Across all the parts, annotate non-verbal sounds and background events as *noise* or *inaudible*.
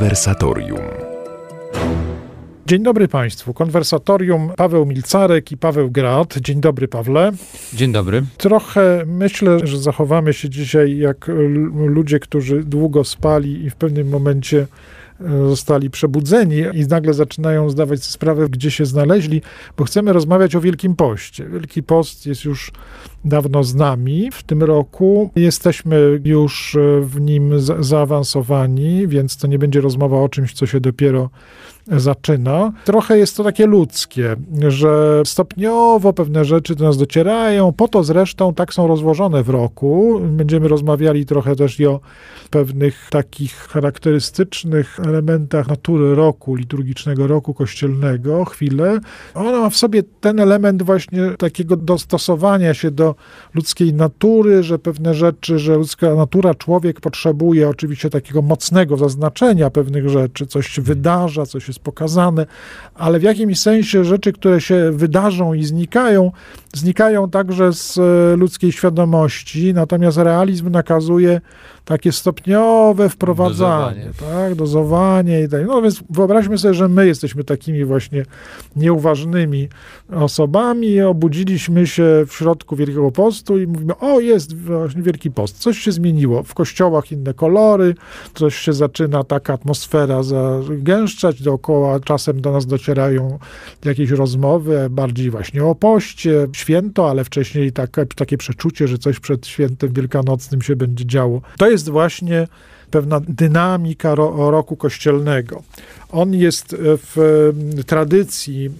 Konwersatorium. Dzień dobry Państwu. Konwersatorium Paweł Milcarek i Paweł Grad. Dzień dobry, Pawle. Dzień dobry. Trochę myślę, że zachowamy się dzisiaj jak ludzie, którzy długo spali i w pewnym momencie zostali przebudzeni i nagle zaczynają zdawać sprawę, gdzie się znaleźli, bo chcemy rozmawiać o Wielkim Poście. Wielki Post jest już dawno z nami w tym roku. Jesteśmy już e, w nim za zaawansowani, więc to nie będzie rozmowa o czymś, co się dopiero zaczyna. Trochę jest to takie ludzkie, że stopniowo pewne rzeczy do nas docierają, po to zresztą tak są rozłożone w roku. Będziemy rozmawiali trochę też i o pewnych takich charakterystycznych elementach natury roku, liturgicznego roku kościelnego, chwilę. Ona ma w sobie ten element właśnie takiego dostosowania się do ludzkiej natury, że pewne rzeczy, że ludzka natura, człowiek potrzebuje oczywiście takiego mocnego zaznaczenia pewnych rzeczy, coś się wydarza, coś jest pokazane, ale w jakimś sensie rzeczy, które się wydarzą i znikają, znikają także z e, ludzkiej świadomości, natomiast realizm nakazuje takie stopniowe wprowadzanie, dozowanie. tak, dozowanie i tak. No więc wyobraźmy sobie, że my jesteśmy takimi właśnie nieuważnymi osobami, obudziliśmy się w środku Wielkiego Postu i mówimy, o jest właśnie Wielki Post, coś się zmieniło, w kościołach inne kolory, coś się zaczyna taka atmosfera zagęszczać dookoła, czasem do nas docierają jakieś rozmowy, bardziej właśnie o poście, święto, ale wcześniej takie, takie przeczucie, że coś przed świętem wielkanocnym się będzie działo. To jest właśnie pewna dynamika ro, roku kościelnego. On jest w tradycji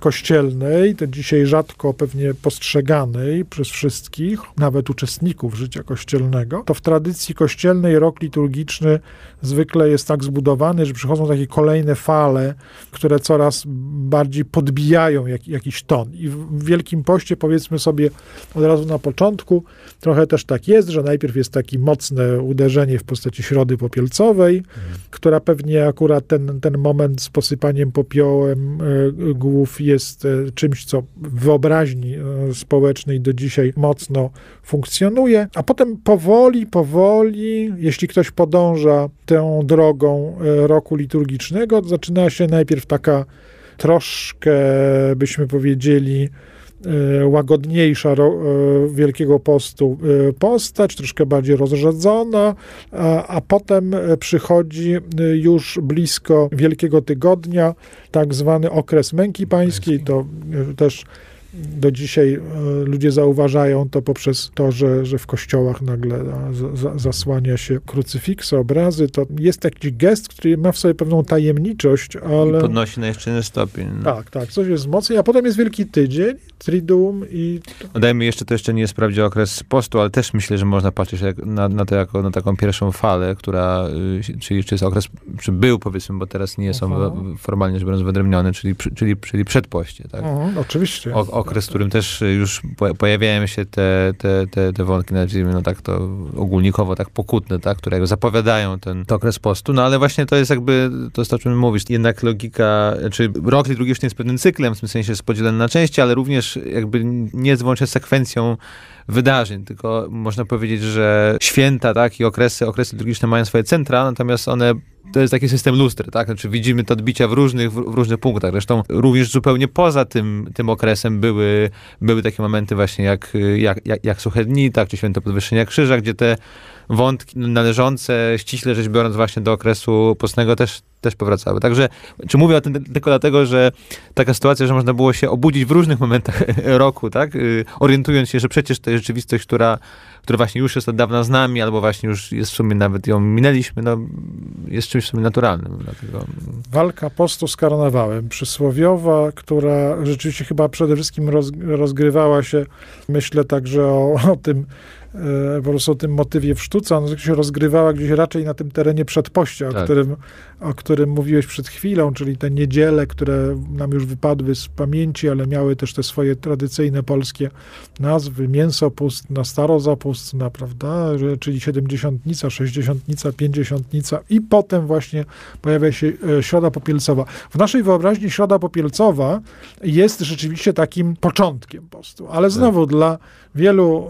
kościelnej, dzisiaj rzadko pewnie postrzeganej przez wszystkich, nawet uczestników życia kościelnego. To w tradycji kościelnej rok liturgiczny zwykle jest tak zbudowany, że przychodzą takie kolejne fale, które coraz bardziej podbijają jak, jakiś ton. I w Wielkim Poście, powiedzmy sobie od razu na początku, trochę też tak jest, że najpierw jest takie mocne uderzenie w postaci środy popielcowej, mhm. która pewnie akurat ten, ten moment z posypaniem popiołem e, głów jest e, czymś, co w wyobraźni e, społecznej do dzisiaj mocno funkcjonuje, a potem powoli, powoli, jeśli ktoś podąża tą drogą roku liturgicznego, zaczyna się najpierw taka troszkę, byśmy powiedzieli, łagodniejsza e, Wielkiego Postu e, postać, troszkę bardziej rozrzedzona, a, a potem przychodzi już blisko Wielkiego Tygodnia, tak zwany okres męki pańskiej, to też do dzisiaj e, ludzie zauważają to poprzez to, że, że w kościołach nagle zasłania się krucyfiksy, obrazy. To jest taki gest, który ma w sobie pewną tajemniczość, ale... I podnosi na jeszcze jeden stopień. Tak, tak, coś jest mocniej, a potem jest Wielki Tydzień, Triduum i... No dajmy jeszcze, to jeszcze nie jest wprawdzie okres postu, ale też myślę, że można patrzeć na, na to jako na taką pierwszą falę, która, y, czyli czy jest okres, czy był powiedzmy, bo teraz nie są uh-huh. formalnie rzecz biorąc wyodrębnione, czyli, czyli, czyli przedpoście, tak? Uh-huh, oczywiście. O, okres, w którym też już pojawiają się te, te, te, te wątki, nazwijmy, no tak to ogólnikowo, tak pokutne, tak, które zapowiadają ten, okres postu, no ale właśnie to jest jakby, to jest o czym mówisz, jednak logika, czy rok liturgiczny jest pewnym cyklem, w tym sensie jest podzielony na części, ale również jakby nie jest wyłącznie sekwencją wydarzeń, tylko można powiedzieć, że święta, tak, i okresy, okresy liturgiczne mają swoje centra, natomiast one to jest taki system lustry, tak? Znaczy widzimy te odbicia w różnych, w, różnych punktach. Zresztą również zupełnie poza tym, tym okresem były, były takie momenty właśnie jak, jak, jak, jak Suche Dni, tak? Czy Święto Podwyższenia Krzyża, gdzie te wątki należące ściśle rzecz biorąc właśnie do okresu postnego też, też powracały. Także, czy mówię o tym tylko dlatego, że taka sytuacja, że można było się obudzić w różnych momentach *laughs* roku, tak? Y, orientując się, że przecież to jest rzeczywistość, która, która właśnie już jest od dawna z nami, albo właśnie już jest w sumie nawet ją minęliśmy, no, jest czymś w sumie naturalnym. Dlatego... Walka postu z karnawałem, przysłowiowa, która rzeczywiście chyba przede wszystkim roz, rozgrywała się, myślę także o, o tym, po prostu o tym motywie w sztuce. Ona się rozgrywała gdzieś raczej na tym terenie przedpościa, tak. o, którym, o którym mówiłeś przed chwilą, czyli te niedziele, które nam już wypadły z pamięci, ale miały też te swoje tradycyjne polskie nazwy. Mięsopustna, starozapustna, prawda, czyli siedemdziesiątnica, sześćdziesiątnica, pięćdziesiątnica i potem właśnie pojawia się e, Środa Popielcowa. W naszej wyobraźni Środa Popielcowa jest rzeczywiście takim początkiem postu, ale znowu tak. dla wielu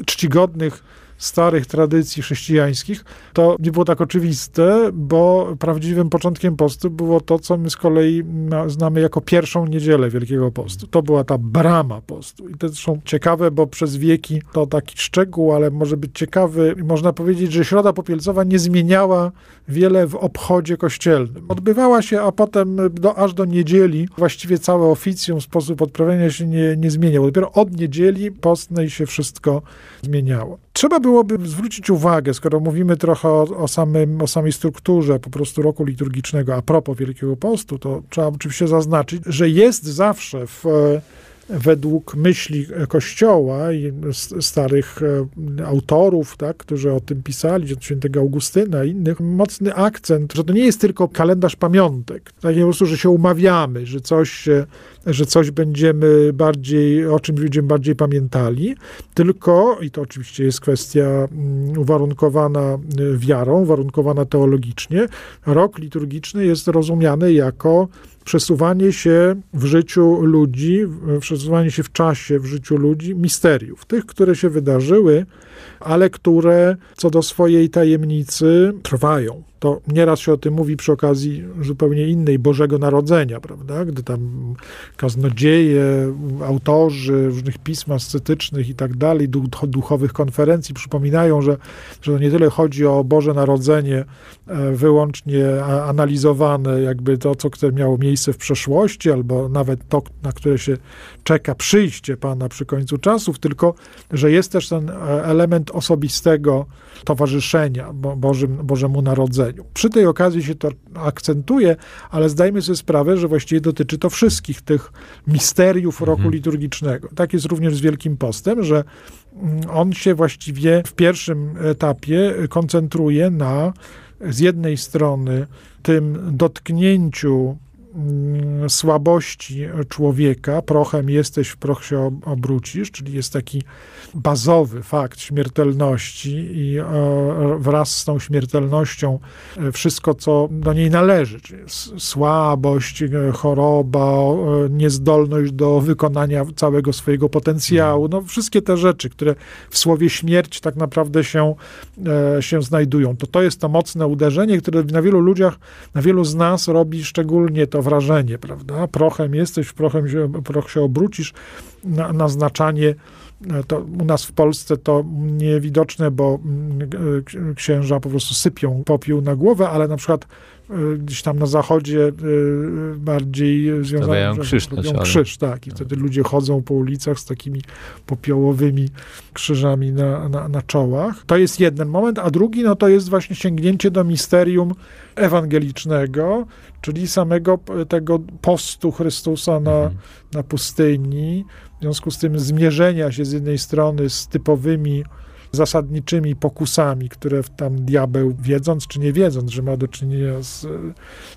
e, czcigodnych starych tradycji chrześcijańskich, to nie było tak oczywiste, bo prawdziwym początkiem postu było to, co my z kolei znamy jako pierwszą niedzielę Wielkiego Postu. To była ta brama postu. I to są ciekawe, bo przez wieki to taki szczegół, ale może być ciekawy. Można powiedzieć, że Środa Popielcowa nie zmieniała wiele w obchodzie kościelnym. Odbywała się, a potem do, aż do niedzieli właściwie całe oficjum, sposób odprawiania się nie, nie zmieniał. Dopiero od niedzieli postnej się wszystko zmieniało. Trzeba byłoby zwrócić uwagę, skoro mówimy trochę o, o, samym, o samej strukturze po prostu roku liturgicznego, a propos Wielkiego Postu, to trzeba oczywiście zaznaczyć, że jest zawsze w według myśli Kościoła i starych e, autorów, tak, którzy o tym pisali, od świętego Augustyna i innych, mocny akcent, że to nie jest tylko kalendarz pamiątek, tak po prostu, że się umawiamy, że coś, że coś będziemy bardziej, o czymś będziemy bardziej pamiętali, tylko, i to oczywiście jest kwestia mm, uwarunkowana e, wiarą, uwarunkowana teologicznie, rok liturgiczny jest rozumiany jako przesuwanie się w życiu ludzi, przesuwanie się w czasie w życiu ludzi misteriów, tych, które się wydarzyły, ale które co do swojej tajemnicy trwają to nieraz się o tym mówi przy okazji zupełnie innej Bożego Narodzenia, prawda? Gdy tam kaznodzieje, autorzy różnych pism ascetycznych i tak dalej, duchowych konferencji przypominają, że, że to nie tyle chodzi o Boże Narodzenie e, wyłącznie analizowane, jakby to, co miało miejsce w przeszłości, albo nawet to, na które się czeka przyjście Pana przy końcu czasów, tylko że jest też ten e, element osobistego towarzyszenia Bożym, Bożemu Narodzeniu. Przy tej okazji się to akcentuje, ale zdajmy sobie sprawę, że właściwie dotyczy to wszystkich tych misteriów roku mhm. liturgicznego. Tak jest również z Wielkim Postem, że mm, on się właściwie w pierwszym etapie koncentruje na z jednej strony tym dotknięciu słabości człowieka, prochem jesteś, w proch się obrócisz, czyli jest taki bazowy fakt śmiertelności i e, wraz z tą śmiertelnością e, wszystko, co do niej należy, czyli słabość, e, choroba, niezdolność do wykonania całego swojego potencjału, no wszystkie te rzeczy, które w słowie śmierć tak naprawdę się, się znajdują. To to jest to mocne uderzenie, które na wielu ludziach, na wielu z nas robi szczególnie to wrażenie, prawda? Prochem jesteś, prochem się, proch się obrócisz, na, naznaczanie to u nas w Polsce to niewidoczne, bo mm, księża po prostu sypią popiół na głowę, ale na przykład gdzieś tam na zachodzie y, bardziej związane krzyż, robią krzyż, tak. I wtedy ludzie chodzą po ulicach z takimi popiołowymi krzyżami na, na, na czołach. To jest jeden moment, a drugi no to jest właśnie sięgnięcie do misterium ewangelicznego, czyli samego tego postu Chrystusa na, mhm. na pustyni, w związku z tym zmierzenia się z jednej strony z typowymi zasadniczymi pokusami, które tam diabeł, wiedząc czy nie wiedząc, że ma do czynienia z,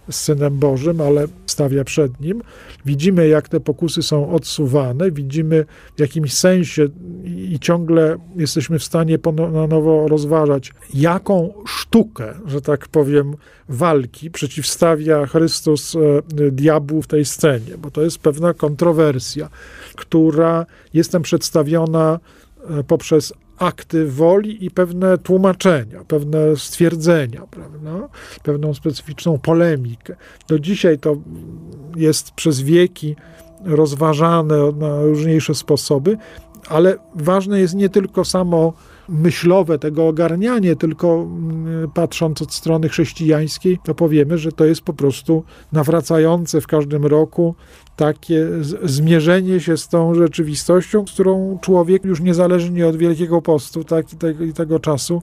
z Synem Bożym, ale stawia przed nim. Widzimy, jak te pokusy są odsuwane, widzimy w jakimś sensie i ciągle jesteśmy w stanie na nowo rozważać, jaką sztukę, że tak powiem, walki przeciwstawia Chrystus e, diabłu w tej scenie, bo to jest pewna kontrowersja, która jest tam przedstawiona e, poprzez akty woli i pewne tłumaczenia, pewne stwierdzenia, prawda? pewną specyficzną polemikę. Do dzisiaj to jest przez wieki rozważane na różniejsze sposoby, ale ważne jest nie tylko samo myślowe tego ogarnianie, tylko mm, patrząc od strony chrześcijańskiej, to powiemy, że to jest po prostu nawracające w każdym roku takie zmierzenie się z tą rzeczywistością, z którą człowiek już niezależnie od Wielkiego Postu tak, i, tego, i tego czasu,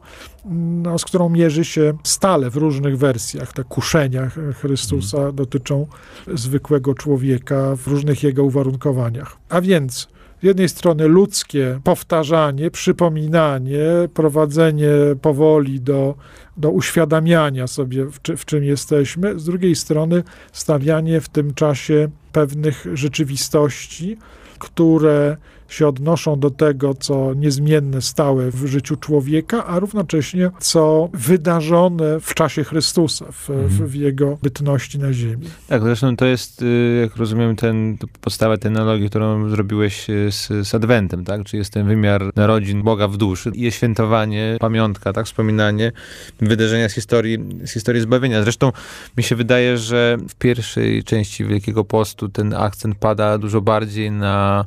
no, z którą mierzy się stale w różnych wersjach. Te kuszenia Chrystusa mhm. dotyczą zwykłego człowieka w różnych jego uwarunkowaniach. A więc z jednej strony ludzkie powtarzanie, przypominanie, prowadzenie powoli do, do uświadamiania sobie, w, czy, w czym jesteśmy, z drugiej strony stawianie w tym czasie pewnych rzeczywistości, które się odnoszą do tego, co niezmienne, stałe w życiu człowieka, a równocześnie co wydarzone w czasie Chrystusa, w, Mhm. w, w jego bytności na ziemi. Tak, zresztą to jest, y, jak rozumiem, ten, podstawa tej analogii, którą zrobiłeś y, z, z Adwentem, tak? Czyli jest ten wymiar narodzin Boga w duszy. I jest świętowanie, pamiątka, tak? Wspominanie wydarzenia z historii, z historii zbawienia. Zresztą mi się wydaje, że w pierwszej części Wielkiego Postu ten akcent pada dużo bardziej na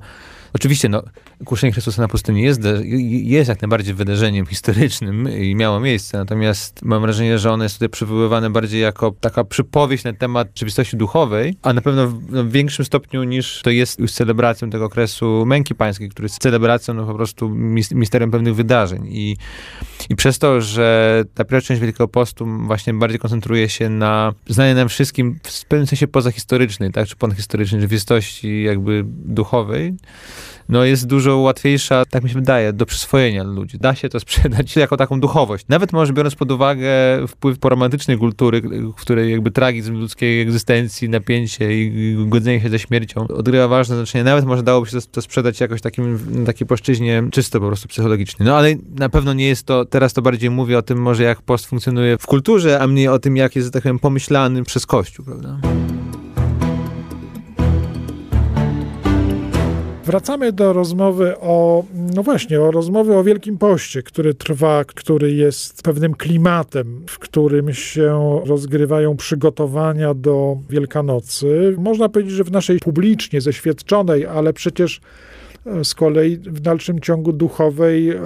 Oczywiście, no, kuszenie Chrystusa na pustyni jest, jest jak najbardziej wydarzeniem historycznym i miało miejsce, natomiast mam wrażenie, że ono jest tutaj przywoływane bardziej jako taka przypowieść na temat rzeczywistości duchowej, a na pewno w, no, w większym stopniu niż to jest już celebracją tego okresu męki pańskiej, który jest celebracją no, po prostu mis misterium pewnych wydarzeń. I, I przez to, że ta pierwsza część Wielkiego Postu właśnie bardziej koncentruje się na znaniu nam wszystkim w pewnym sensie pozahistorycznej, tak, czy ponadhistorycznej rzeczywistości jakby duchowej, no jest dużo łatwiejsza, tak mi się wydaje, do przyswojenia ludzi. Da się to sprzedać *laughs* jako taką duchowość. Nawet może biorąc pod uwagę wpływ poromantycznej kultury, w której jakby tragizm ludzkiej egzystencji, napięcie i godzenie się ze śmiercią odgrywa ważne znaczenie. Nawet może dałoby się to sprzedać jakoś takim, na takiej płaszczyźnie czysto po prostu psychologicznej. No ale na pewno nie jest to, teraz to bardziej mówię o tym może jak post funkcjonuje w kulturze, a mniej o tym jak jest, tak powiem, pomyślany przez Kościół, prawda? Wracamy do rozmowy o, no właśnie, o rozmowy o Wielkim Poście, który trwa, który jest pewnym klimatem, w którym się rozgrywają przygotowania do Wielkanocy. Można powiedzieć, że w naszej publicznie zeświadczonej, ale przecież z kolei w dalszym ciągu duchowej, e,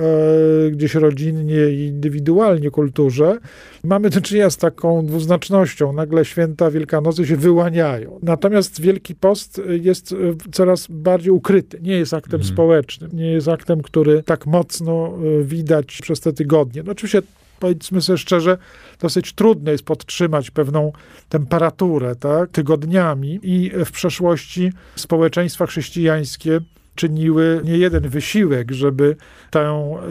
gdzieś rodzinnie i indywidualnie kulturze, mamy do czynienia z taką dwuznacznością. Nagle święta Wielkanocy się wyłaniają. Natomiast Wielki Post jest coraz bardziej ukryty. Nie jest aktem Mhm. społecznym. Nie jest aktem, który tak mocno e, widać przez te tygodnie. No oczywiście powiedzmy sobie szczerze, dosyć trudno jest podtrzymać pewną temperaturę tak, tygodniami i w przeszłości społeczeństwa chrześcijańskie czyniły nie jeden wysiłek, żeby tę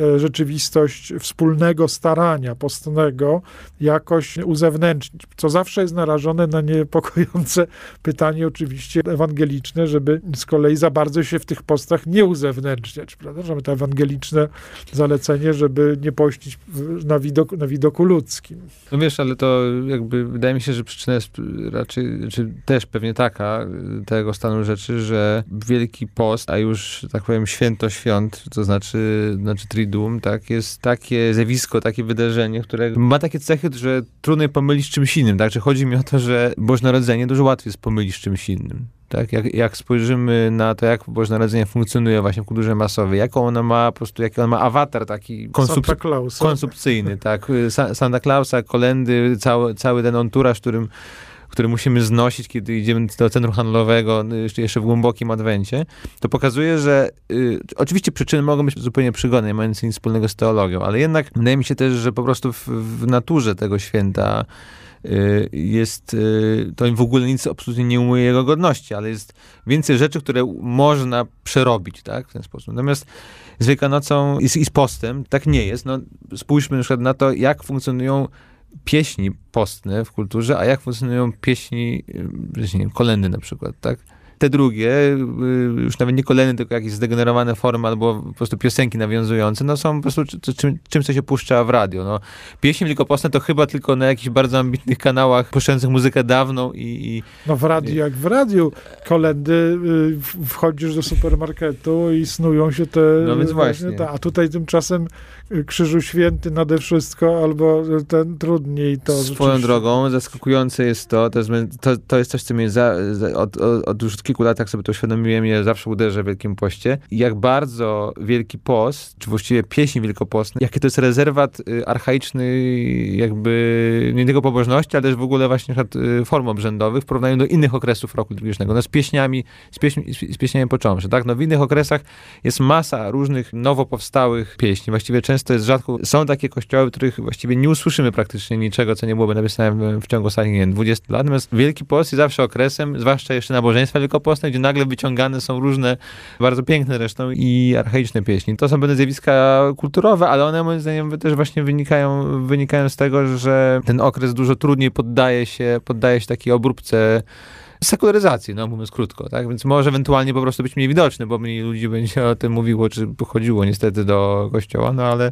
e, rzeczywistość wspólnego starania postnego jakoś uzewnętrznić, co zawsze jest narażone na niepokojące *laughs* pytanie oczywiście ewangeliczne, żeby z kolei za bardzo się w tych postach nie uzewnętrzniać, prawda? Że mamy to ewangeliczne zalecenie, żeby nie pościć na, widok, na widoku ludzkim. No wiesz, ale to jakby wydaje mi się, że przyczyna jest raczej, czy też pewnie taka tego stanu rzeczy, że Wielki Post, a już, tak powiem, święto świąt, to znaczy, znaczy Triduum, tak, jest takie zjawisko, takie wydarzenie, które ma takie cechy, że trudno je pomylić z czymś innym, tak, że chodzi mi o to, że Boże Narodzenie dużo łatwiej jest pomylić z czymś innym. Tak, jak, jak spojrzymy na to, jak Boże Narodzenie funkcjonuje właśnie w kulturze masowej, jaką ona ma po prostu, jaki on ma awatar taki konsup konsumpcyjny, tak, Sa Santa Clausa, kolendy, cały, cały ten onturaż, którym który musimy znosić, kiedy idziemy do centrum handlowego, jeszcze, jeszcze w głębokim adwencie, to pokazuje, że y, oczywiście przyczyny mogą być zupełnie przygodne, nie mające nic wspólnego z teologią, ale jednak wydaje mi się też, że po prostu w, w naturze tego święta y, jest, y, to w ogóle nic absolutnie nie umuje jego godności, ale jest więcej rzeczy, które można przerobić, tak, w ten sposób. Natomiast z Wielkanocą i z, i z postem tak nie jest. No, spójrzmy na przykład na to, jak funkcjonują pieśni postne w kulturze, a jak funkcjonują pieśni, nie wiem, kolendy na przykład, tak? Te drugie, już nawet nie kolendy, tylko jakieś zdegenerowane formy albo po prostu piosenki nawiązujące, no są po prostu czym, czymś, co się puszcza w radio. No. Pieśni wielkopostne to chyba tylko na jakichś bardzo ambitnych kanałach puszczających muzykę dawną i... i no w radiu, jak w radiu kolendy, wchodzisz do supermarketu i snują się te... No więc właśnie. Ta, a tutaj tymczasem Krzyżu Święty nade wszystko, albo ten trudniej to. Swoją drogą, zaskakujące jest to, to jest, to, to jest coś, co mnie za, za, od, od, już kilku latach sobie to uświadomiłem, ja zawsze uderzę w Wielkim Poście, jak bardzo Wielki Post, czy właściwie pieśń wielkopostna, jakie to jest rezerwat archaiczny jakby nie tylko pobożności, ale też w ogóle właśnie form obrzędowych w porównaniu do innych okresów roku liturgicznego. No z pieśniami, z, z pieśniami począwszy, tak? No w innych okresach jest masa różnych nowo powstałych pieśni, właściwie często jest rzadko, są takie kościoły, w których właściwie nie usłyszymy praktycznie niczego, co nie byłoby napisane w, ciągu ostatnich, nie wiem, 20 lat. Natomiast Wielki Post jest zawsze okresem, zwłaszcza jeszcze nabożeństwa wielkopostne, gdzie nagle wyciągane są różne, bardzo piękne zresztą i archaiczne pieśni. To są pewne zjawiska kulturowe, ale one moim zdaniem też właśnie wynikają, wynikają z tego, że ten okres dużo trudniej poddaje się, poddaje się takiej obróbce sekularyzacji, no mówiąc krótko, tak? Więc może ewentualnie po prostu być mniej widoczny, bo mniej ludzi będzie o tym mówiło, czy chodziło niestety do kościoła, no ale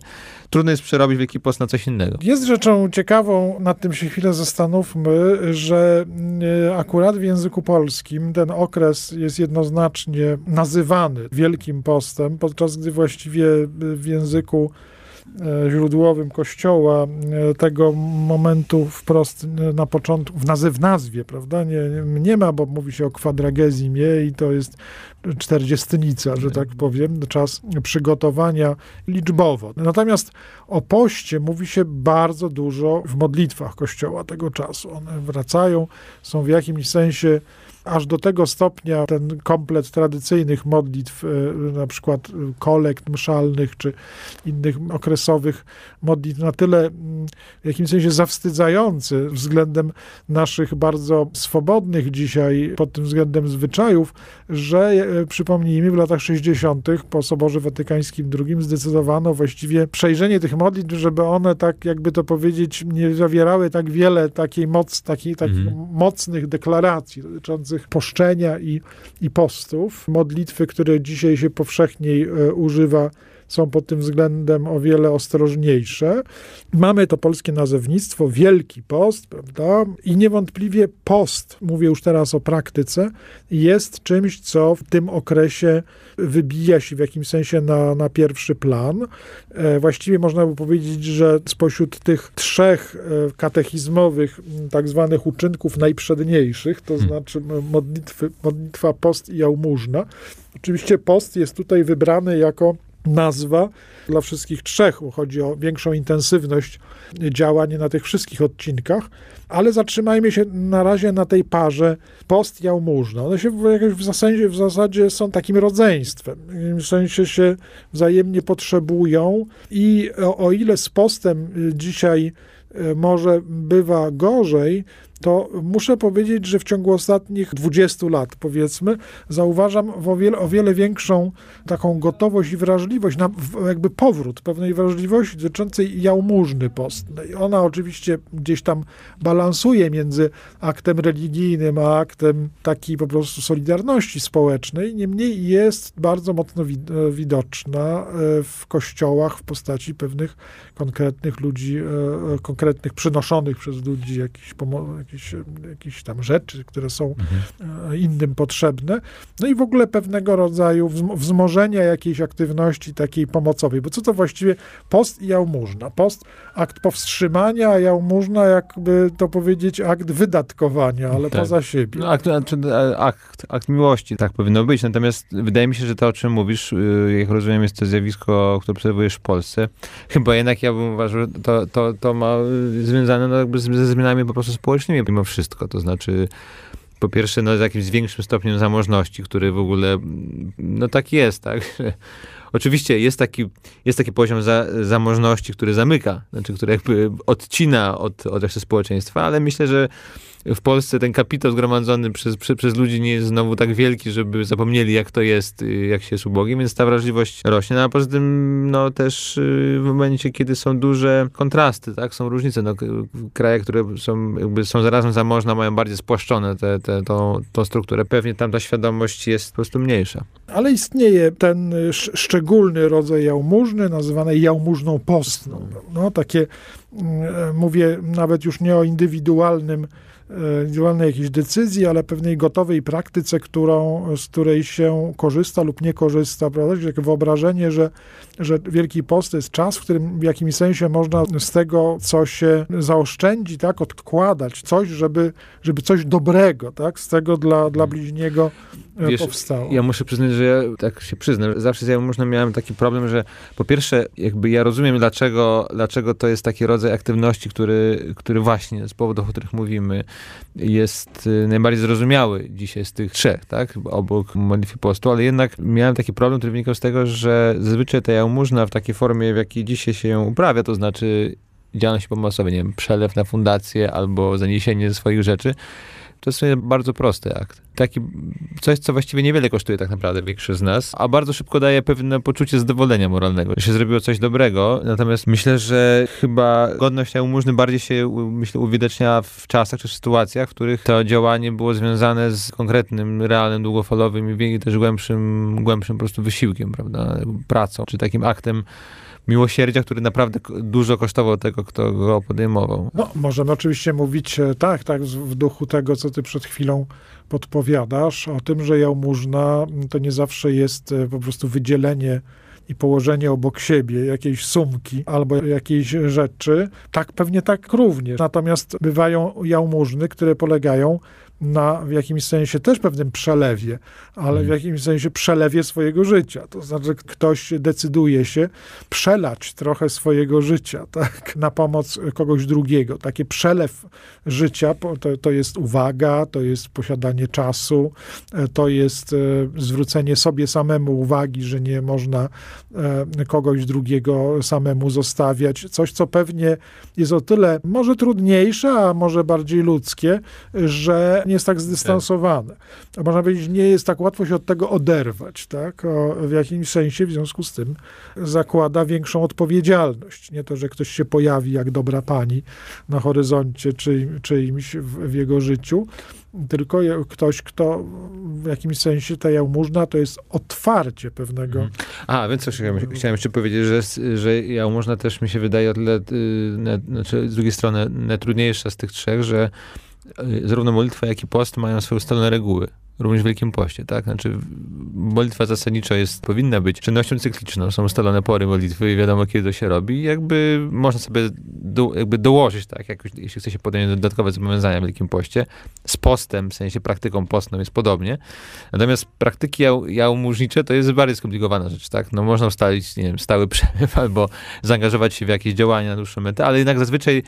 trudno jest przerobić Wielki Post na coś innego. Jest rzeczą ciekawą, nad tym się chwilę zastanówmy, że e, akurat w języku polskim ten okres jest jednoznacznie nazywany Wielkim Postem, podczas gdy właściwie w języku źródłowym Kościoła e, tego momentu wprost na początku, w, nazy- w nazwie, prawda, nie, nie ma, bo mówi się o kwadragezimie i to jest czterdziestnica, że tak powiem, czas przygotowania liczbowo. Natomiast o poście mówi się bardzo dużo w modlitwach Kościoła tego czasu. One wracają, są w jakimś sensie aż do tego stopnia ten komplet tradycyjnych modlitw, e, na przykład kolekt mszalnych czy innych okresowych modlitw, na tyle mm, w jakimś sensie zawstydzający względem naszych bardzo swobodnych dzisiaj pod tym względem zwyczajów, że e, przypomnijmy, w latach 60. po Soborze Watykańskim II zdecydowano właściwie przejrzenie tych modlitw, żeby one tak, jakby to powiedzieć, nie zawierały tak wiele takiej moc, takiej, takich Mhm. mocnych deklaracji dotyczących poszczenia i, i postów. Modlitwy, które dzisiaj się powszechniej e, używa, są pod tym względem o wiele ostrożniejsze. Mamy to polskie nazewnictwo, Wielki Post, prawda? I niewątpliwie post, mówię już teraz o praktyce, jest czymś, co w tym okresie wybija się w jakimś sensie na, na pierwszy plan. E, właściwie można by powiedzieć, że spośród tych trzech e, katechizmowych tak zwanych uczynków najprzedniejszych, to Hmm. znaczy modlitwy, modlitwa, post i jałmużna, oczywiście post jest tutaj wybrany jako nazwa dla wszystkich trzech, chodzi o większą intensywność działań na tych wszystkich odcinkach, ale zatrzymajmy się na razie na tej parze post jałmużna. One się jakoś w, zasadzie, w zasadzie są takim rodzeństwem. W sensie się wzajemnie potrzebują i o, o ile z postem y, dzisiaj y, może bywa gorzej, to muszę powiedzieć, że w ciągu ostatnich 20 lat, powiedzmy, zauważam o wiele, o wiele większą taką gotowość i wrażliwość, na jakby powrót pewnej wrażliwości dotyczącej jałmużny postnej. Ona oczywiście gdzieś tam balansuje między aktem religijnym, a aktem takiej po prostu solidarności społecznej, niemniej jest bardzo mocno e, widoczna e, w kościołach w postaci pewnych konkretnych ludzi, e, konkretnych przynoszonych przez ludzi jakichś, pomo- jakichś, e, jakichś tam rzeczy, które są e, innym potrzebne. No i w ogóle pewnego rodzaju wzm- wzmożenia jakiejś aktywności takiej pomocowej. Bo co to właściwie post i jałmużna? Post akt powstrzymania, a jałmużna jakby to powiedzieć akt wydatkowania, ale Tak. poza siebie. No, akt, znaczy, e, akt, akt miłości, tak powinno być. Natomiast wydaje mi się, że to, o czym mówisz, y, jak rozumiem, jest to zjawisko, które obserwujesz w Polsce. Chyba jednak ja bym uważał, że to, to, to ma y, związane no, jakby ze zmianami po prostu społecznymi mimo wszystko. To znaczy, po pierwsze, no, z jakimś większym stopniem zamożności, który w ogóle, no tak jest, tak? *laughs* Oczywiście jest taki, jest taki poziom za, zamożności, który zamyka, znaczy, który jakby odcina od, od reszty społeczeństwa, ale myślę, że w Polsce ten kapitał zgromadzony przez, przez, przez ludzi nie jest znowu tak wielki, żeby zapomnieli, jak to jest, y, jak się jest ubogim, więc ta wrażliwość rośnie. No, a poza tym, no też y, w momencie, kiedy są duże kontrasty, tak, są różnice. No, kraje, które są, jakby są zarazem zamożne, mają bardziej spłaszczone tę te, tą, tą strukturę. Pewnie tam ta świadomość jest po prostu mniejsza. Ale istnieje ten y, sz- szczególny rodzaj jałmużny, nazywany jałmużną postną. No, takie, mm, mówię nawet już nie o indywidualnym, e, indywidualnej jakiejś decyzji, ale pewnej gotowej praktyce, którą, z której się korzysta lub nie korzysta. Prawda? Czyli Takie wyobrażenie, że, że Wielki Post to jest czas, w którym w jakimś sensie można z tego, co się zaoszczędzi, tak, odkładać coś, żeby, żeby coś dobrego, tak, z tego dla, dla bliźniego e, Wiesz, powstało. Ja muszę przyznać, że ja tak się przyznam, zawsze z jałmużną miałem taki problem, że po pierwsze, jakby ja rozumiem, dlaczego, dlaczego to jest taki rodzaj aktywności, który, który właśnie z powodów, o których mówimy, jest y, najbardziej zrozumiały dzisiaj z tych trzech, tak, obok postu, ale jednak miałem taki problem, który wynikał z tego, że zazwyczaj ta jałmużna w takiej formie, w jakiej dzisiaj się ją uprawia, to znaczy działalność pomocowa, nie wiem, przelew na fundację albo zaniesienie swoich rzeczy, to jest bardzo prosty akt. Taki coś, co właściwie niewiele kosztuje tak naprawdę większość z nas, a bardzo szybko daje pewne poczucie zadowolenia moralnego, że się zrobiło coś dobrego. Natomiast myślę, że chyba godność jałmużny bardziej się myślę, uwidacznia w czasach czy sytuacjach, w których to działanie było związane z konkretnym, realnym, długofalowym i też głębszym, głębszym po prostu wysiłkiem, prawda, pracą, czy takim aktem miłosierdzia, który naprawdę dużo kosztował tego, kto go podejmował. No, możemy oczywiście mówić e, tak, tak, w duchu tego, co ty przed chwilą podpowiadasz, o tym, że jałmużna to nie zawsze jest e, po prostu wydzielenie i położenie obok siebie jakiejś sumki albo jakiejś rzeczy, tak pewnie tak również. Natomiast bywają jałmużny, które polegają na w jakimś sensie też pewnym przelewie, ale w mhm. jakimś sensie przelewie swojego życia. To znaczy, ktoś decyduje się przelać trochę swojego życia *laughs* tak, na pomoc kogoś drugiego. Taki przelew życia to, to jest uwaga, to jest posiadanie czasu, e, to jest e, zwrócenie sobie samemu uwagi, że nie można e, kogoś drugiego samemu zostawiać. Coś, co pewnie jest o tyle może trudniejsze, a może bardziej ludzkie, że nie jest tak zdystansowane. A można powiedzieć, nie jest tak łatwo się od tego oderwać, tak? O, w jakimś sensie w związku z tym zakłada większą odpowiedzialność. Nie to, że ktoś się pojawi jak dobra pani na horyzoncie czy, czyimś w, w jego życiu, tylko ktoś, kto w jakimś sensie ta jałmużna to jest otwarcie pewnego. Mhm. A, więc coś chciałem, jeszcze powiedzieć, że, że jałmużna też mi się wydaje o tyle, y, znaczy z drugiej strony najtrudniejsza z tych trzech, że zarówno molitwa, jak i post mają swoje ustalone reguły. Również w Wielkim Poście, tak? Znaczy, molitwa zasadniczo jest, powinna być czynnością cykliczną. Są ustalone pory modlitwy i wiadomo, kiedy to się robi. Jakby można sobie do, jakby dołożyć, tak? Jak, jeśli chce się podjąć dodatkowe zobowiązania w Wielkim Poście. Z postem, w sensie praktyką postną jest podobnie. Natomiast praktyki jałmużnicze to jest bardziej skomplikowana rzecz, tak? No można ustalić, nie wiem, stały przelew *laughs* albo zaangażować się w jakieś działania na dłuższą metę, ale jednak zazwyczaj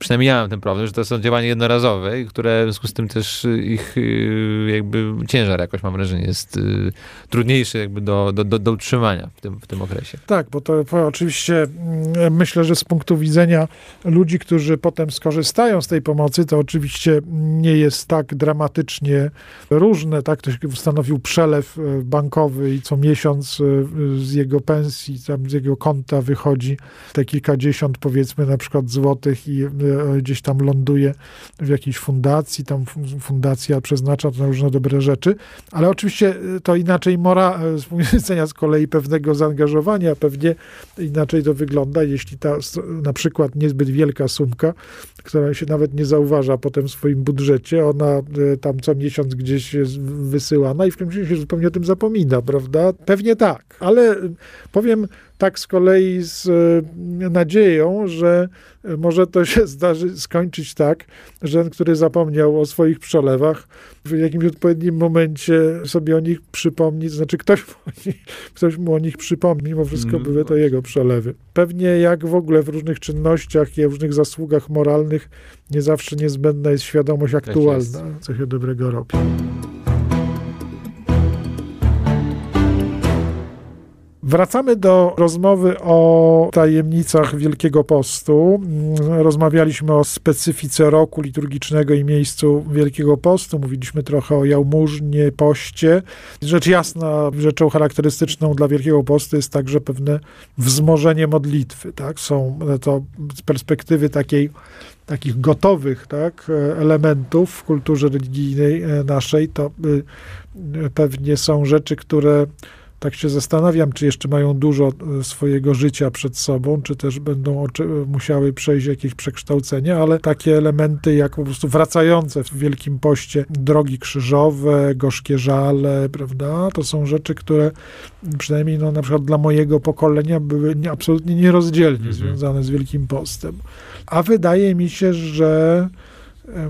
przynajmniej ja mam ten problem, że to są działania jednorazowe, które w związku z tym też ich y, jakby ciężar jakoś mam wrażenie jest y, trudniejszy jakby do, do, do, do utrzymania w tym, w tym okresie. Tak, bo to oczywiście mm, myślę, że z punktu widzenia ludzi, którzy potem skorzystają z tej pomocy, to oczywiście nie jest tak dramatycznie różne. Tak, ktoś ustanowił przelew bankowy i co miesiąc z jego pensji, tam z jego konta wychodzi te kilkadziesiąt powiedzmy na przykład złotych i gdzieś tam ląduje w jakiejś fundacji, tam fundacja przeznacza to na różne dobre rzeczy, ale oczywiście e, to inaczej mora e, z punktu *laughs* widzenia z kolei pewnego zaangażowania, pewnie inaczej to wygląda, jeśli ta na przykład niezbyt wielka sumka, która się nawet nie zauważa potem w swoim budżecie, ona e, tam co miesiąc gdzieś jest wysyłana i w którymś się zupełnie o tym zapomina, prawda? Pewnie tak, ale powiem tak z kolei z nadzieją, że może to się *laughs* zdarzy skończyć tak, że ten, który zapomniał o swoich przelewach, w jakimś odpowiednim momencie sobie o nich przypomni, znaczy ktoś, ktoś mu o nich przypomni, mimo wszystko mm, były to jego przelewy. Pewnie jak w ogóle w różnych czynnościach i w różnych zasługach moralnych nie zawsze niezbędna jest świadomość tak aktualna, co się dobrego robi. Wracamy do rozmowy o tajemnicach Wielkiego Postu. Rozmawialiśmy o specyfice roku liturgicznego i miejscu Wielkiego Postu. Mówiliśmy trochę o jałmużnie, poście. Rzecz jasna, rzeczą charakterystyczną dla Wielkiego Postu jest także pewne wzmożenie modlitwy. Tak? Są to z perspektywy takiej takich gotowych tak, elementów w kulturze religijnej e, naszej, to pewnie są rzeczy, które tak się zastanawiam, czy jeszcze mają dużo e, swojego życia przed sobą, czy też będą musiały przejść jakieś przekształcenie, ale takie elementy jak po prostu wracające w Wielkim Poście drogi krzyżowe, gorzkie żale, prawda, to są rzeczy, które przynajmniej no, na przykład dla mojego pokolenia były absolutnie nierozdzielnie mhm. związane z Wielkim Postem. A wydaje mi się, że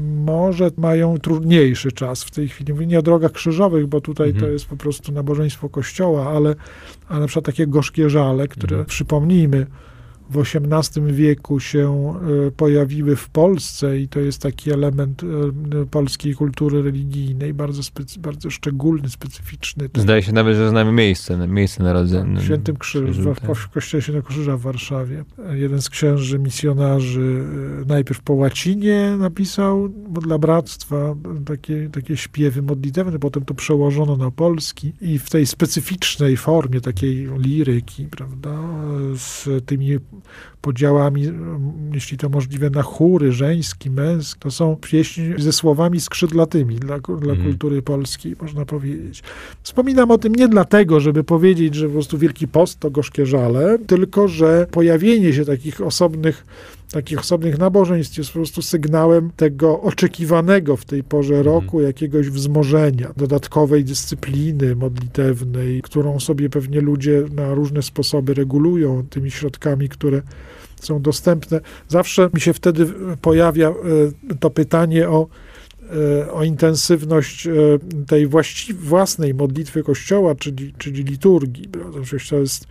może mają trudniejszy czas w tej chwili. Mówię nie o drogach krzyżowych, bo tutaj mhm. to jest po prostu nabożeństwo kościoła, ale, ale na przykład takie gorzkie żale, które mhm. przypomnijmy, w XVIII wieku się e, pojawiły w Polsce i to jest taki element e, polskiej kultury religijnej, bardzo, specy, bardzo szczególny, specyficzny. Zdaje się nawet, że znamy miejsce, miejsce narodzenia. W Świętym Krzyżu, w, w Kościele Świętego Krzyża w Warszawie. Jeden z księży misjonarzy e, najpierw po łacinie napisał dla bractwa takie, takie śpiewy modlitewne, potem to przełożono na polski i w tej specyficznej formie takiej liryki, prawda, z tymi podziałami, jeśli to możliwe, na chóry, żeński, męski. To są pieśni ze słowami skrzydlatymi dla, dla mhm. kultury polskiej, można powiedzieć. Wspominam o tym nie dlatego, żeby powiedzieć, że po prostu Wielki Post to gorzkie żale, tylko że pojawienie się takich osobnych takich osobnych nabożeństw jest po prostu sygnałem tego oczekiwanego w tej porze mhm. roku jakiegoś wzmożenia, dodatkowej dyscypliny modlitewnej, którą sobie pewnie ludzie na różne sposoby regulują tymi środkami, które są dostępne. Zawsze mi się wtedy pojawia e, to pytanie o o intensywność e, tej właści- własnej modlitwy Kościoła, czyli, czyli liturgii. To jest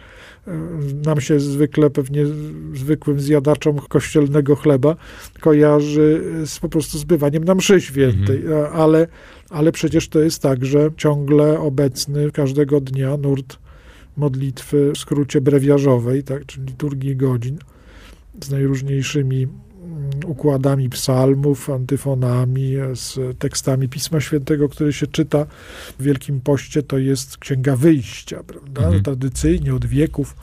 nam się zwykle, pewnie zwykłym zjadaczom kościelnego chleba kojarzy z, po prostu zbywaniem na mszy świętej, mhm. ale, ale przecież to jest także ciągle obecny każdego dnia nurt modlitwy w skrócie brewiarzowej, tak, czyli liturgii godzin z najróżniejszymi układami psalmów, antyfonami, z tekstami Pisma Świętego, które się czyta w Wielkim Poście, to jest Księga Wyjścia, prawda? Mhm. Tradycyjnie od wieków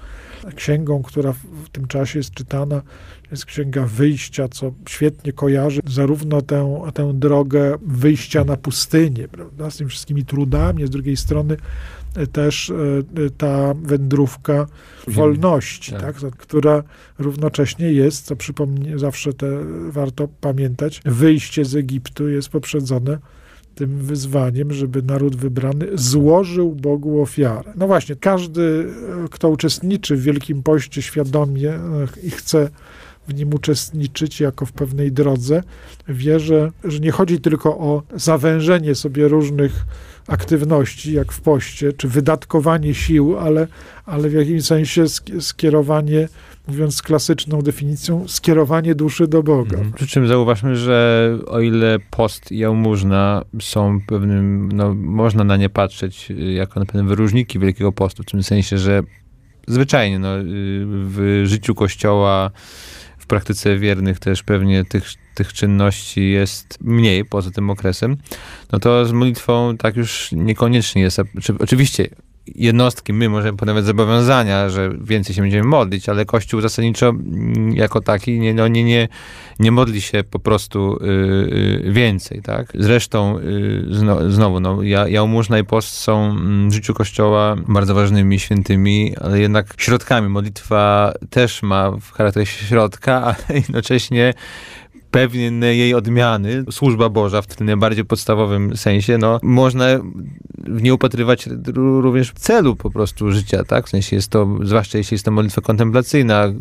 księgą, która w tym czasie jest czytana, jest Księga Wyjścia, co świetnie kojarzy zarówno tę, tę drogę wyjścia na pustynię, prawda, z tymi wszystkimi trudami, z drugiej strony też e, ta wędrówka wolności, tak. tak. która równocześnie jest, co przypomnę, zawsze te, warto pamiętać, wyjście z Egiptu jest poprzedzone tym wyzwaniem, żeby naród wybrany złożył Bogu ofiarę. No właśnie, każdy, kto uczestniczy w Wielkim Poście świadomie e, i chce w nim uczestniczyć jako w pewnej drodze, wie, że, że nie chodzi tylko o zawężenie sobie różnych aktywności, jak w poście, czy wydatkowanie sił, ale, ale w jakimś sensie skierowanie, mówiąc klasyczną definicją, skierowanie duszy do Boga. Mhm. Przy czym zauważmy, że o ile post i jałmużna są pewnym, no, można na nie patrzeć y, jako na pewne wyróżniki Wielkiego Postu, w tym sensie, że zwyczajnie no, y, w życiu Kościoła praktyce wiernych też pewnie tych, tych czynności jest mniej poza tym okresem, no to z modlitwą tak już niekoniecznie jest. Oczywiście jednostki, my możemy podejmować zobowiązania, że więcej się będziemy modlić, ale Kościół zasadniczo jako taki nie, no, nie, nie, nie modli się po prostu y, y, więcej, tak? Zresztą y, zno, znowu, no, ja, jałmużna i post są mm, w życiu Kościoła bardzo ważnymi, świętymi, ale jednak środkami. Modlitwa też ma w charakterze środka, *laughs* ale jednocześnie pewnej jej odmiany, służba Boża w tym najbardziej podstawowym sensie, no, można nie upatrywać również celu po prostu życia, tak? W sensie jest to, zwłaszcza jeśli jest to modlitwa kontemplacyjna,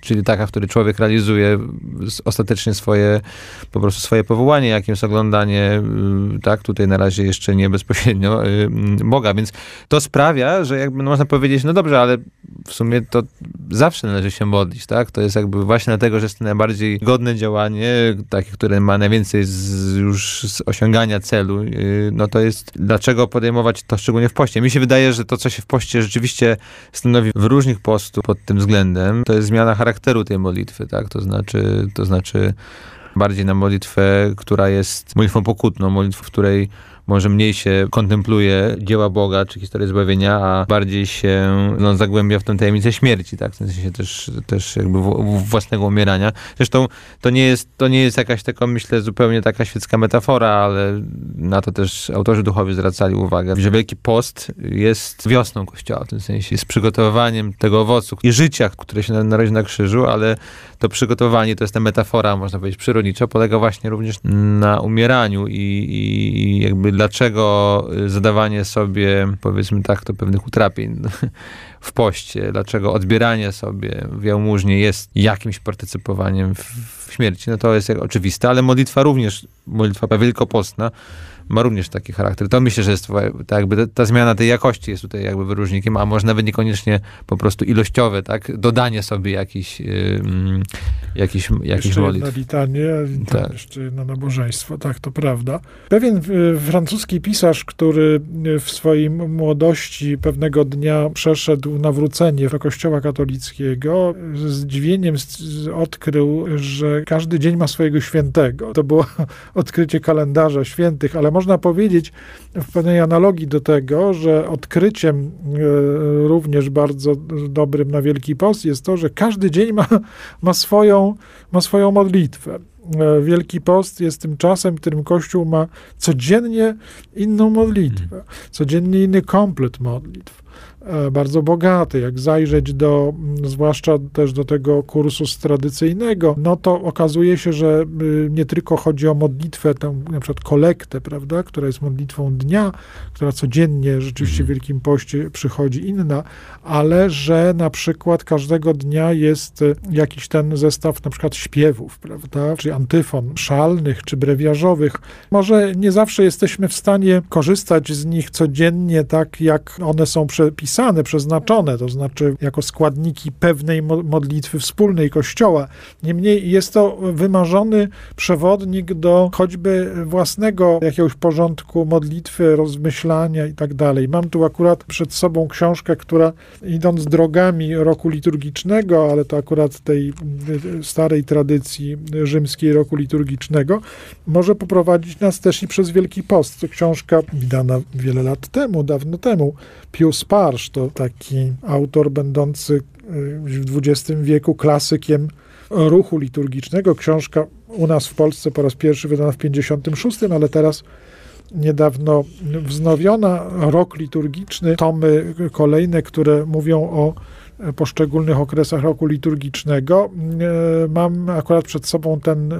czyli taka, w której człowiek realizuje ostatecznie swoje, po prostu swoje powołanie, jakim jest oglądanie, y, tak? Tutaj na razie jeszcze nie bezpośrednio y, Boga, więc to sprawia, że jakby no, można powiedzieć, no dobrze, ale w sumie to zawsze należy się modlić, tak? To jest jakby właśnie dlatego, że jest to najbardziej godne działanie, takie, które ma najwięcej z, już z osiągania celu, y, no to jest dlaczego podejmować to szczególnie w poście. Mi się wydaje, że to, co się w poście rzeczywiście stanowi w różnych postów pod tym względem, to jest zmiana charakteru tej modlitwy, tak? To znaczy, to znaczy bardziej na modlitwę, która jest modlitwą pokutną, modlitwą, w której może mniej się kontempluje dzieła Boga czy historię zbawienia, a bardziej się no, zagłębia w tę tajemnicę śmierci, tak? W sensie też, też jakby własnego umierania. Zresztą to nie, jest, to nie jest jakaś taka, myślę, zupełnie taka świecka metafora, ale na to też autorzy duchowi zwracali uwagę, że Wielki Post jest wiosną Kościoła, w tym sensie jest przygotowaniem tego owocu i życia, które się narodzi na krzyżu, ale to przygotowanie, to jest ta metafora, można powiedzieć, przyrodnicza, polega właśnie również na umieraniu i, i jakby dlaczego zadawanie sobie, powiedzmy tak, to pewnych utrapień *laughs* w poście, dlaczego odbieranie sobie w jałmużnie jest jakimś partycypowaniem w, w śmierci, no to jest oczywiste, ale modlitwa również, modlitwa wielkopostna, ma również taki charakter. To myślę, że jest tak jakby ta zmiana tej jakości jest tutaj jakby wyróżnikiem, a może nawet niekoniecznie po prostu ilościowe, tak? Dodanie sobie jakiś, yy, jakiś, jakiś jeszcze modlitw. Litanie, tak. jeszcze jedno nabożeństwo, tak, to prawda. Pewien francuski pisarz, który w swojej młodości pewnego dnia przeszedł nawrócenie do kościoła katolickiego, z zdziwieniem odkrył, że każdy dzień ma swojego świętego. To było *laughs* odkrycie kalendarza świętych, ale można powiedzieć w pewnej analogii do tego, że odkryciem e, również bardzo dobrym na Wielki Post jest to, że każdy dzień ma, ma, swoją, ma swoją modlitwę. E, Wielki Post jest tym czasem, w którym Kościół ma codziennie inną modlitwę, codziennie inny komplet modlitw. E, bardzo bogaty. Jak zajrzeć do, mm, zwłaszcza też do tego kursu tradycyjnego, no to okazuje się, że y, nie tylko chodzi o modlitwę, tę na przykład kolektę, prawda, która jest modlitwą dnia, która codziennie rzeczywiście w mhm. Wielkim Poście przychodzi inna, ale że na przykład każdego dnia jest y, jakiś ten zestaw na przykład śpiewów, prawda, czy antyfon szalnych, czy brewiarzowych. Może nie zawsze jesteśmy w stanie korzystać z nich codziennie, tak jak one są przepisane przeznaczone, to znaczy jako składniki pewnej modlitwy wspólnej Kościoła. Niemniej jest to wymarzony przewodnik do choćby własnego jakiegoś porządku modlitwy, rozmyślania i tak dalej. Mam tu akurat przed sobą książkę, która idąc drogami roku liturgicznego, ale to akurat tej starej tradycji rzymskiej roku liturgicznego, może poprowadzić nas też i przez Wielki Post. To książka wydana wiele lat temu, dawno temu, Pius Parsz, to taki autor będący y, w XX wieku klasykiem ruchu liturgicznego. Książka u nas w Polsce po raz pierwszy wydana w 56, ale teraz niedawno wznowiona. Rok liturgiczny, tomy kolejne, które mówią o poszczególnych okresach roku liturgicznego. E, mam akurat przed sobą ten,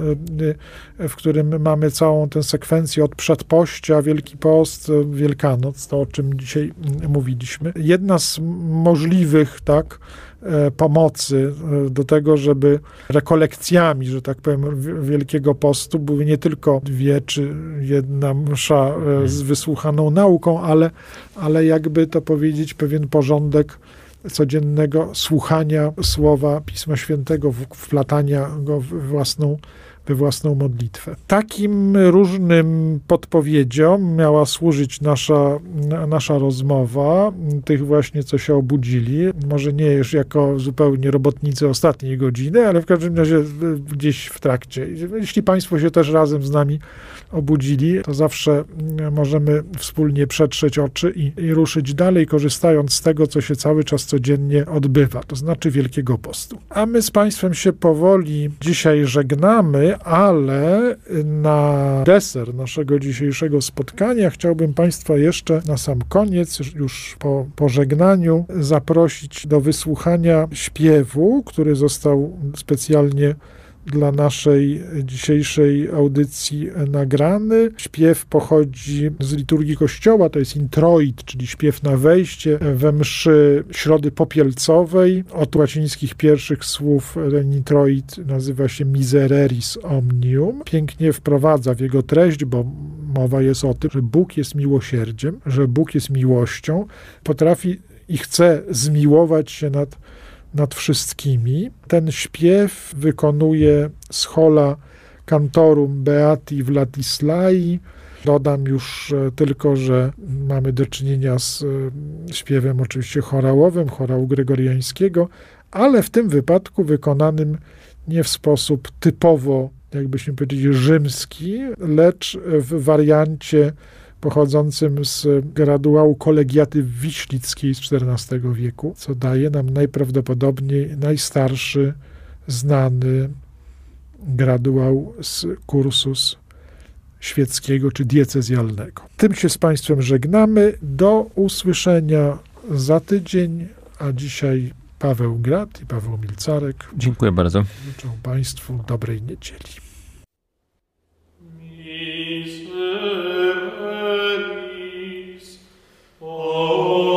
e, w którym mamy całą tę sekwencję od przedpościa, Wielki Post, Wielkanoc, to o czym dzisiaj mówiliśmy. Jedna z możliwych, tak, e, pomocy do tego, żeby rekolekcjami, że tak powiem, Wielkiego Postu były nie tylko dwie czy jedna msza z wysłuchaną nauką, ale, ale jakby to powiedzieć, pewien porządek codziennego słuchania słowa Pisma Świętego, wplatania go w własną we własną modlitwę. Takim różnym podpowiedziom miała służyć nasza, nasza rozmowa, tych właśnie, co się obudzili. Może nie już jako zupełnie robotnicy ostatniej godziny, ale w każdym razie gdzieś w trakcie. Jeśli Państwo się też razem z nami obudzili, to zawsze możemy wspólnie przetrzeć oczy i, i ruszyć dalej, korzystając z tego, co się cały czas codziennie odbywa, to znaczy Wielkiego Postu. A my z Państwem się powoli dzisiaj żegnamy, ale na deser naszego dzisiejszego spotkania chciałbym Państwa jeszcze na sam koniec, już po pożegnaniu, zaprosić do wysłuchania śpiewu, który został specjalnie dla naszej dzisiejszej audycji nagrany. Śpiew pochodzi z liturgii Kościoła, to jest introit, czyli śpiew na wejście we mszy Środy Popielcowej. Od łacińskich pierwszych słów ten introit nazywa się Misereris Omnium. Pięknie wprowadza w jego treść, bo mowa jest o tym, że Bóg jest miłosierdziem, że Bóg jest miłością, potrafi i chce zmiłować się nad nad wszystkimi. Ten śpiew wykonuje schola kantorum Beati Vladislai. Dodam już tylko, że mamy do czynienia z e, śpiewem oczywiście chorałowym, chorału gregoriańskiego, ale w tym wypadku wykonanym nie w sposób typowo, jakbyśmy powiedzieli, rzymski, lecz w wariancie pochodzącym z graduału kolegiaty wiślickiej z XIV wieku, co daje nam najprawdopodobniej najstarszy znany graduał z kursus świeckiego czy diecezjalnego. Tym się z Państwem żegnamy. Do usłyszenia za tydzień, a dzisiaj Paweł Grat i Paweł Milcarek. Dziękuję bardzo. Życzę Państwu dobrej niedzieli. Oh.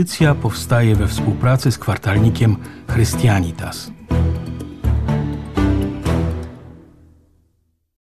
Audycja powstaje we współpracy z kwartalnikiem Chrystianitas.